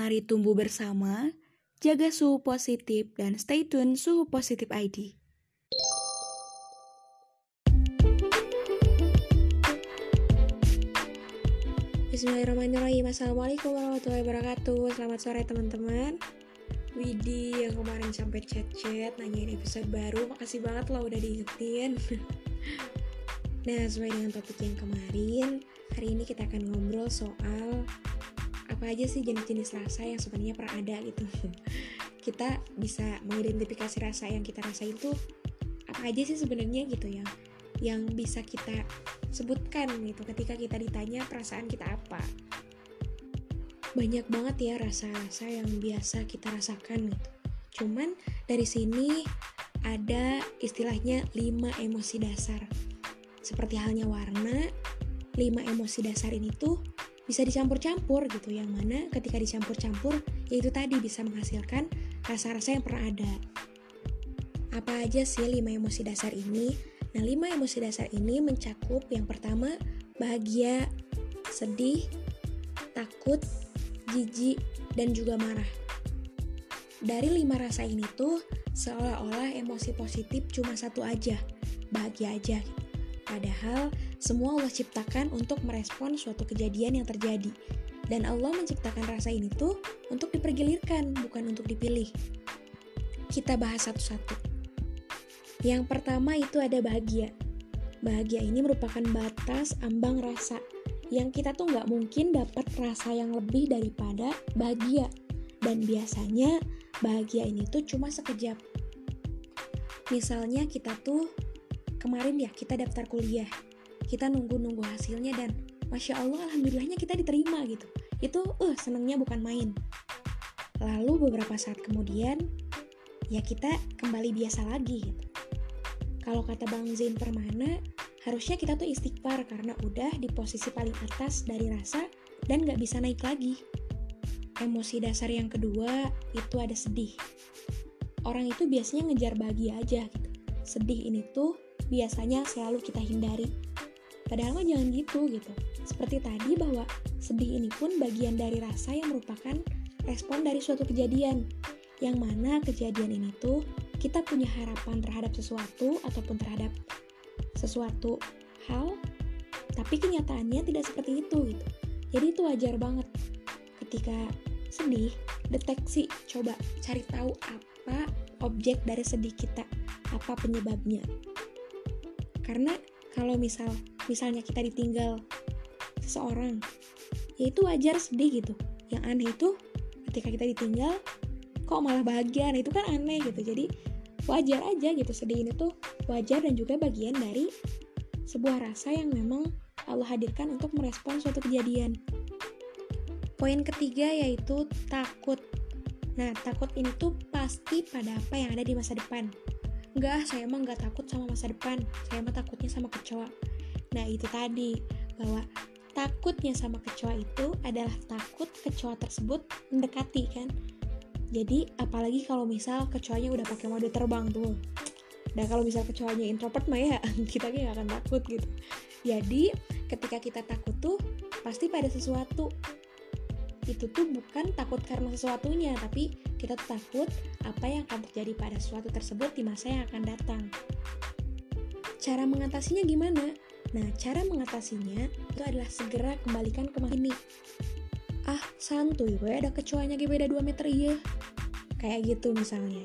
Mari tumbuh bersama, jaga suhu positif, dan stay tune suhu positif ID. Bismillahirrahmanirrahim. Assalamualaikum warahmatullahi wabarakatuh. Selamat sore teman-teman. Widi yang kemarin sampai chat-chat Nanyain episode baru. Makasih banget loh udah diingetin. Nah sesuai dengan topik yang kemarin Hari ini kita akan ngobrol soal Apa aja sih jenis-jenis rasa yang sebenarnya pernah ada gitu. Kita bisa mengidentifikasi rasa yang kita rasain tuh Apa aja sih sebenarnya gitu ya Yang bisa kita sebutkan gitu ketika kita ditanya perasaan kita apa. Banyak banget ya rasa-rasa yang biasa kita rasakan gitu. Cuman dari sini ada istilahnya 5 emosi dasar. Seperti halnya warna 5 emosi dasar ini tuh bisa dicampur-campur gitu yang mana ketika dicampur-campur yaitu tadi bisa menghasilkan rasa-rasa yang pernah ada apa aja sih 5 emosi dasar ini Nah, lima emosi dasar ini mencakup yang pertama bahagia, sedih, takut, jijik, dan juga marah. Dari lima rasa ini tuh seolah-olah emosi positif cuma satu aja, bahagia aja. Padahal semua Allah ciptakan untuk merespon suatu kejadian yang terjadi. Dan Allah menciptakan rasa ini tuh untuk dipergilirkan, bukan untuk dipilih. Kita bahas satu-satu. Yang pertama itu ada bahagia. Bahagia ini merupakan batas ambang rasa yang kita tuh nggak mungkin dapat rasa yang lebih daripada bahagia. Dan biasanya bahagia ini tuh cuma sekejap. Misalnya kita tuh kemarin ya kita daftar kuliah, kita nunggu-nunggu hasilnya dan masya Allah alhamdulillahnya kita diterima gitu. Itu uh senengnya bukan main. Lalu beberapa saat kemudian ya kita kembali biasa lagi gitu kalau kata Bang Zain Permana, harusnya kita tuh istighfar karena udah di posisi paling atas dari rasa dan gak bisa naik lagi. Emosi dasar yang kedua itu ada sedih. Orang itu biasanya ngejar bahagia aja gitu. Sedih ini tuh biasanya selalu kita hindari. Padahal mah jangan gitu gitu. Seperti tadi bahwa sedih ini pun bagian dari rasa yang merupakan respon dari suatu kejadian. Yang mana kejadian ini tuh kita punya harapan terhadap sesuatu ataupun terhadap sesuatu hal, tapi kenyataannya tidak seperti itu gitu. Jadi itu wajar banget ketika sedih, deteksi, coba cari tahu apa objek dari sedih kita, apa penyebabnya. Karena kalau misal misalnya kita ditinggal seseorang, ya itu wajar sedih gitu. Yang aneh itu ketika kita ditinggal kok malah bahagia, nah itu kan aneh gitu. Jadi wajar aja gitu sedih ini tuh wajar dan juga bagian dari sebuah rasa yang memang Allah hadirkan untuk merespon suatu kejadian. Poin ketiga yaitu takut. Nah, takut ini tuh pasti pada apa yang ada di masa depan. Enggak, saya emang nggak takut sama masa depan. Saya emang takutnya sama kecoa. Nah, itu tadi bahwa takutnya sama kecoa itu adalah takut kecoa tersebut mendekati kan jadi apalagi kalau misal kecoanya udah pakai mode terbang tuh dan kalau misal kecoanya introvert mah ya kita nggak akan takut gitu jadi ketika kita takut tuh pasti pada sesuatu itu tuh bukan takut karena sesuatunya tapi kita tuh takut apa yang akan terjadi pada sesuatu tersebut di masa yang akan datang. Cara mengatasinya gimana? Nah, cara mengatasinya itu adalah segera kembalikan ke ini. Ah santuy gue ada kecoanya gue beda 2 meter iya. Kayak gitu misalnya.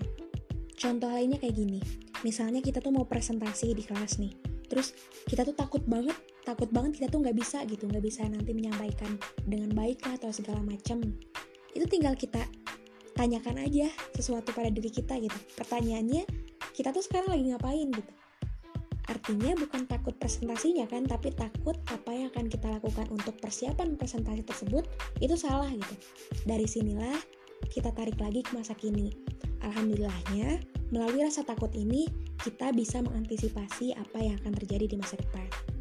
Contoh lainnya kayak gini. Misalnya kita tuh mau presentasi di kelas nih. Terus kita tuh takut banget takut banget kita tuh nggak bisa gitu nggak bisa nanti menyampaikan dengan baik lah atau segala macam itu tinggal kita tanyakan aja sesuatu pada diri kita gitu pertanyaannya kita tuh sekarang lagi ngapain gitu Artinya bukan takut presentasinya kan, tapi takut apa yang akan kita lakukan untuk persiapan presentasi tersebut itu salah gitu. Dari sinilah kita tarik lagi ke masa kini. Alhamdulillahnya, melalui rasa takut ini kita bisa mengantisipasi apa yang akan terjadi di masa depan.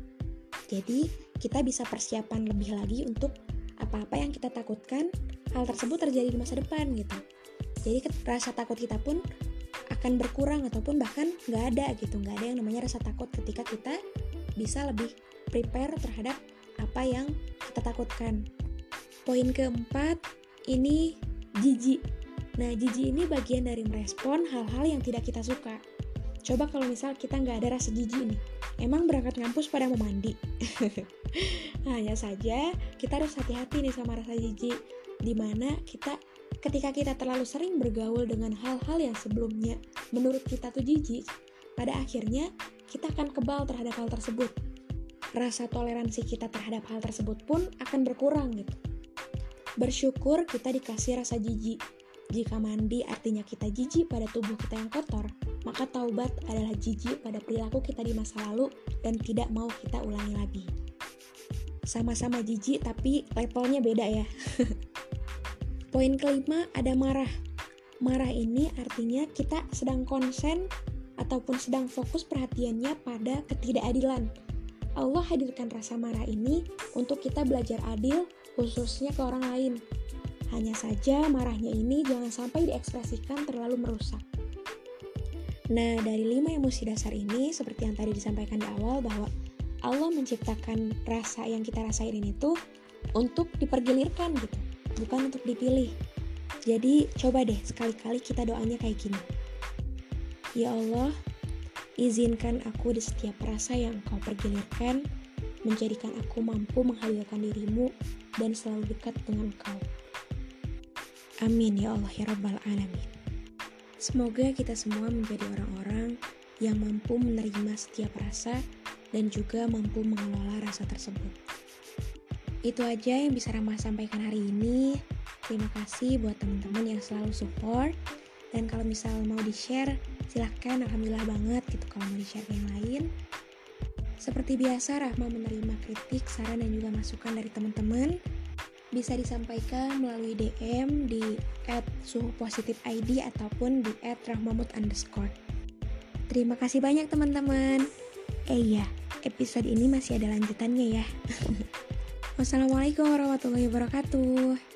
Jadi, kita bisa persiapan lebih lagi untuk apa-apa yang kita takutkan hal tersebut terjadi di masa depan gitu. Jadi rasa takut kita pun akan berkurang ataupun bahkan nggak ada gitu nggak ada yang namanya rasa takut ketika kita bisa lebih prepare terhadap apa yang kita takutkan poin keempat ini jijik. Nah, jijik ini bagian dari merespon hal-hal yang tidak kita suka. Coba kalau misal kita nggak ada rasa jijik nih, emang berangkat ngampus pada mau mandi? Hanya saja kita harus hati-hati nih sama rasa jijik, di mana kita ketika kita terlalu sering bergaul dengan hal-hal yang sebelumnya menurut kita tuh jijik, pada akhirnya kita akan kebal terhadap hal tersebut. Rasa toleransi kita terhadap hal tersebut pun akan berkurang gitu. Bersyukur kita dikasih rasa jijik. Jika mandi artinya kita jijik pada tubuh kita yang kotor, maka taubat adalah jijik pada perilaku kita di masa lalu dan tidak mau kita ulangi lagi. Sama-sama jijik tapi levelnya beda ya. Poin kelima ada marah. Marah ini artinya kita sedang konsen ataupun sedang fokus perhatiannya pada ketidakadilan. Allah hadirkan rasa marah ini untuk kita belajar adil khususnya ke orang lain. Hanya saja marahnya ini jangan sampai diekspresikan terlalu merusak. Nah, dari lima emosi dasar ini, seperti yang tadi disampaikan di awal bahwa Allah menciptakan rasa yang kita rasain ini tuh untuk dipergilirkan gitu, bukan untuk dipilih. Jadi coba deh sekali-kali kita doanya kayak gini. Ya Allah, izinkan aku di setiap rasa yang kau pergilirkan, menjadikan aku mampu menghadirkan dirimu dan selalu dekat dengan Kau. Amin ya Allah ya Rabbal Alamin. Semoga kita semua menjadi orang-orang yang mampu menerima setiap rasa dan juga mampu mengelola rasa tersebut. Itu aja yang bisa Rama sampaikan hari ini. Terima kasih buat teman-teman yang selalu support. Dan kalau misal mau di-share, silahkan. Alhamdulillah banget gitu kalau mau di-share yang lain. Seperti biasa, Rahma menerima kritik, saran, dan juga masukan dari teman-teman. Bisa disampaikan melalui DM di at ID ataupun di at underscore. Terima kasih banyak teman-teman. Eh iya, episode ini masih ada lanjutannya ya. Wassalamualaikum warahmatullahi wabarakatuh.